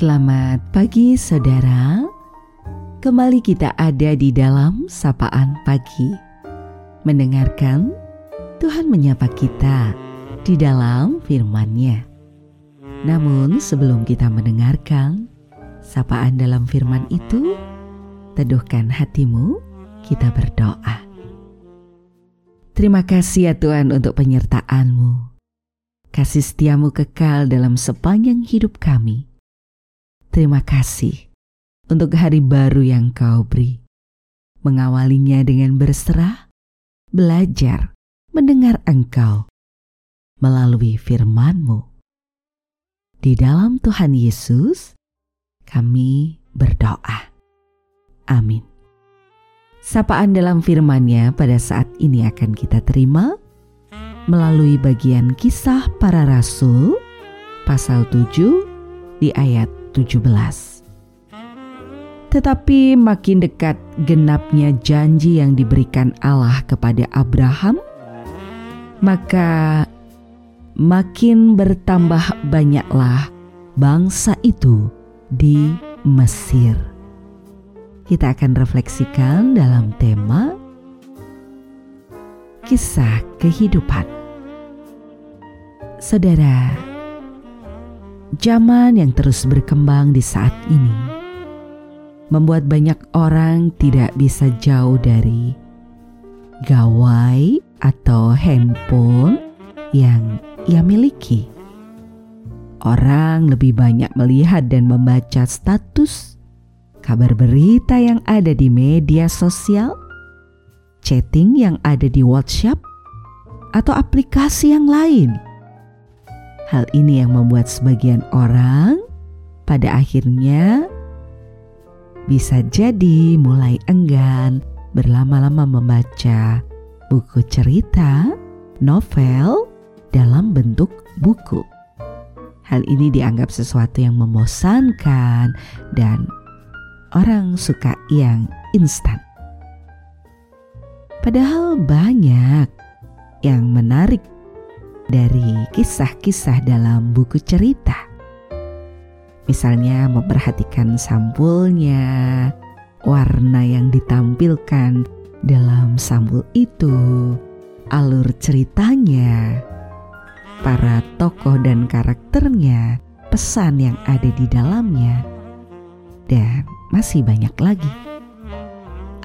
Selamat pagi saudara. Kembali kita ada di dalam sapaan pagi. Mendengarkan Tuhan menyapa kita di dalam firman-Nya. Namun sebelum kita mendengarkan sapaan dalam firman itu, teduhkan hatimu, kita berdoa. Terima kasih ya Tuhan untuk penyertaan-Mu. Kasih setiamu kekal dalam sepanjang hidup kami Terima kasih untuk hari baru yang kau beri. Mengawalinya dengan berserah, belajar, mendengar engkau melalui firman-Mu. Di dalam Tuhan Yesus, kami berdoa. Amin. Sapaan dalam firman-Nya pada saat ini akan kita terima melalui bagian kisah para rasul pasal 7 di ayat 17. Tetapi makin dekat genapnya janji yang diberikan Allah kepada Abraham, maka makin bertambah banyaklah bangsa itu di Mesir. Kita akan refleksikan dalam tema kisah kehidupan. Saudara, zaman yang terus berkembang di saat ini membuat banyak orang tidak bisa jauh dari gawai atau handphone yang ia miliki. Orang lebih banyak melihat dan membaca status, kabar berita yang ada di media sosial, chatting yang ada di WhatsApp, atau aplikasi yang lain Hal ini yang membuat sebagian orang pada akhirnya bisa jadi mulai enggan berlama-lama membaca buku cerita, novel dalam bentuk buku. Hal ini dianggap sesuatu yang membosankan dan orang suka yang instan. Padahal banyak yang menarik dari kisah-kisah dalam buku cerita. Misalnya memperhatikan sampulnya, warna yang ditampilkan dalam sampul itu, alur ceritanya, para tokoh dan karakternya, pesan yang ada di dalamnya, dan masih banyak lagi.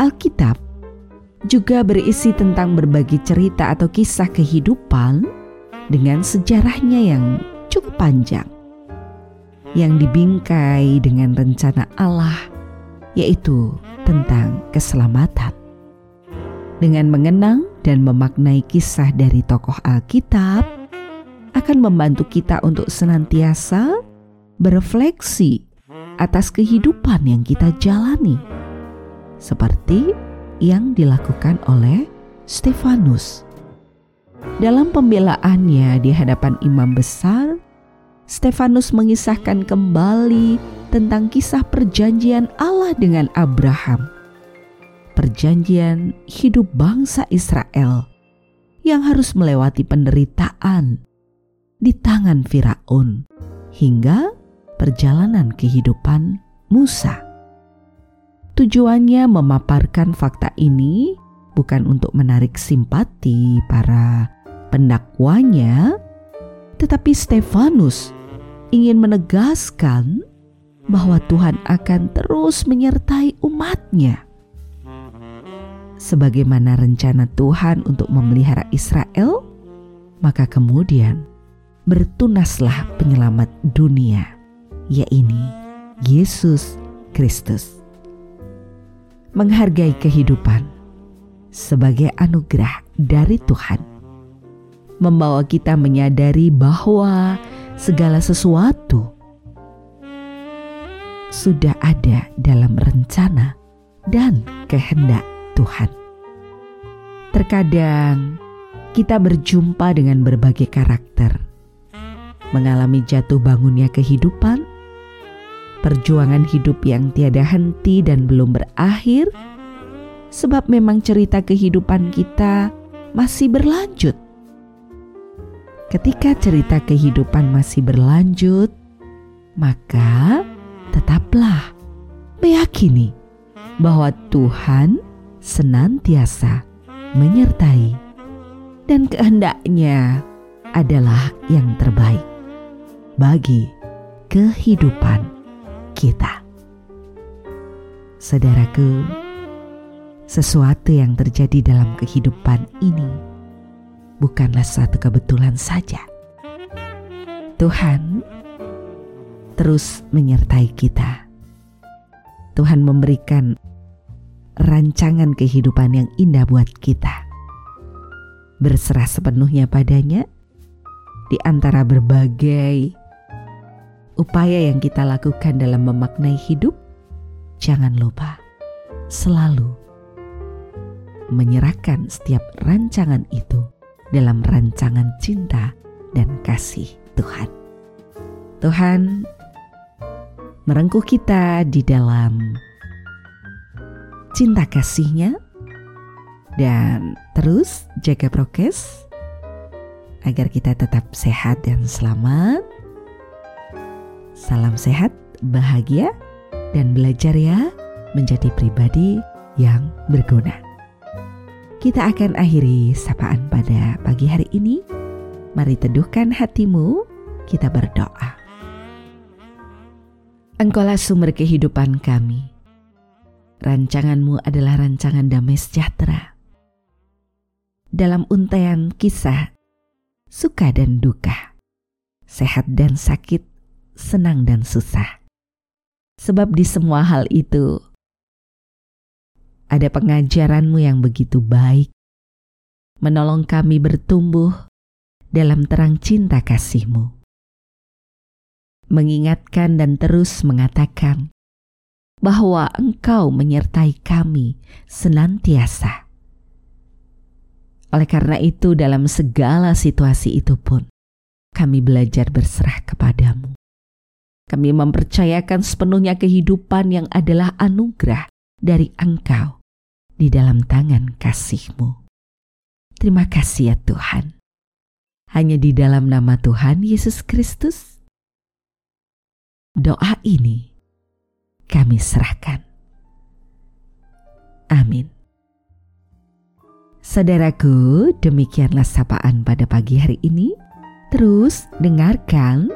Alkitab juga berisi tentang berbagai cerita atau kisah kehidupan dengan sejarahnya yang cukup panjang yang dibingkai dengan rencana Allah, yaitu tentang keselamatan. Dengan mengenang dan memaknai kisah dari tokoh Alkitab, akan membantu kita untuk senantiasa berefleksi atas kehidupan yang kita jalani, seperti yang dilakukan oleh Stefanus dalam pembelaannya di hadapan imam besar, Stefanus mengisahkan kembali tentang kisah perjanjian Allah dengan Abraham. Perjanjian hidup bangsa Israel yang harus melewati penderitaan di tangan Firaun hingga perjalanan kehidupan Musa. Tujuannya memaparkan fakta ini bukan untuk menarik simpati para pendakwanya, tetapi Stefanus ingin menegaskan bahwa Tuhan akan terus menyertai umatnya. Sebagaimana rencana Tuhan untuk memelihara Israel, maka kemudian bertunaslah penyelamat dunia, yaitu Yesus Kristus. Menghargai kehidupan sebagai anugerah dari Tuhan membawa kita menyadari bahwa segala sesuatu sudah ada dalam rencana dan kehendak Tuhan. Terkadang kita berjumpa dengan berbagai karakter, mengalami jatuh bangunnya kehidupan, perjuangan hidup yang tiada henti dan belum berakhir, sebab memang cerita kehidupan kita masih berlanjut Ketika cerita kehidupan masih berlanjut, maka tetaplah meyakini bahwa Tuhan senantiasa menyertai dan kehendaknya adalah yang terbaik bagi kehidupan kita. Saudaraku, sesuatu yang terjadi dalam kehidupan ini bukanlah suatu kebetulan saja. Tuhan terus menyertai kita. Tuhan memberikan rancangan kehidupan yang indah buat kita. Berserah sepenuhnya padanya di antara berbagai upaya yang kita lakukan dalam memaknai hidup, jangan lupa selalu menyerahkan setiap rancangan itu dalam rancangan cinta dan kasih Tuhan. Tuhan merengkuh kita di dalam cinta kasihnya dan terus jaga prokes agar kita tetap sehat dan selamat. Salam sehat, bahagia, dan belajar ya menjadi pribadi yang berguna. Kita akan akhiri sapaan pada pagi hari ini. Mari teduhkan hatimu, kita berdoa. Engkaulah sumber kehidupan kami. Rancanganmu adalah rancangan damai sejahtera dalam untaian kisah suka dan duka, sehat dan sakit, senang dan susah. Sebab di semua hal itu ada pengajaranmu yang begitu baik, menolong kami bertumbuh dalam terang cinta kasihmu. Mengingatkan dan terus mengatakan bahwa engkau menyertai kami senantiasa oleh karena itu, dalam segala situasi itu pun, kami belajar berserah kepadamu. Kami mempercayakan sepenuhnya kehidupan yang adalah anugerah dari Engkau di dalam tangan kasih-Mu. Terima kasih ya Tuhan. Hanya di dalam nama Tuhan Yesus Kristus, doa ini kami serahkan. Amin. Saudaraku, demikianlah sapaan pada pagi hari ini. Terus dengarkan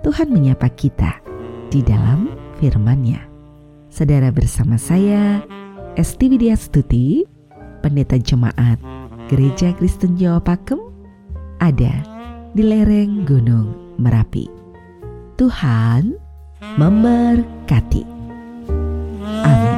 Tuhan menyapa kita di dalam firman-Nya saudara bersama saya, Esti Widya Stuti, Pendeta Jemaat Gereja Kristen Jawa Pakem, ada di lereng Gunung Merapi. Tuhan memberkati. Amin.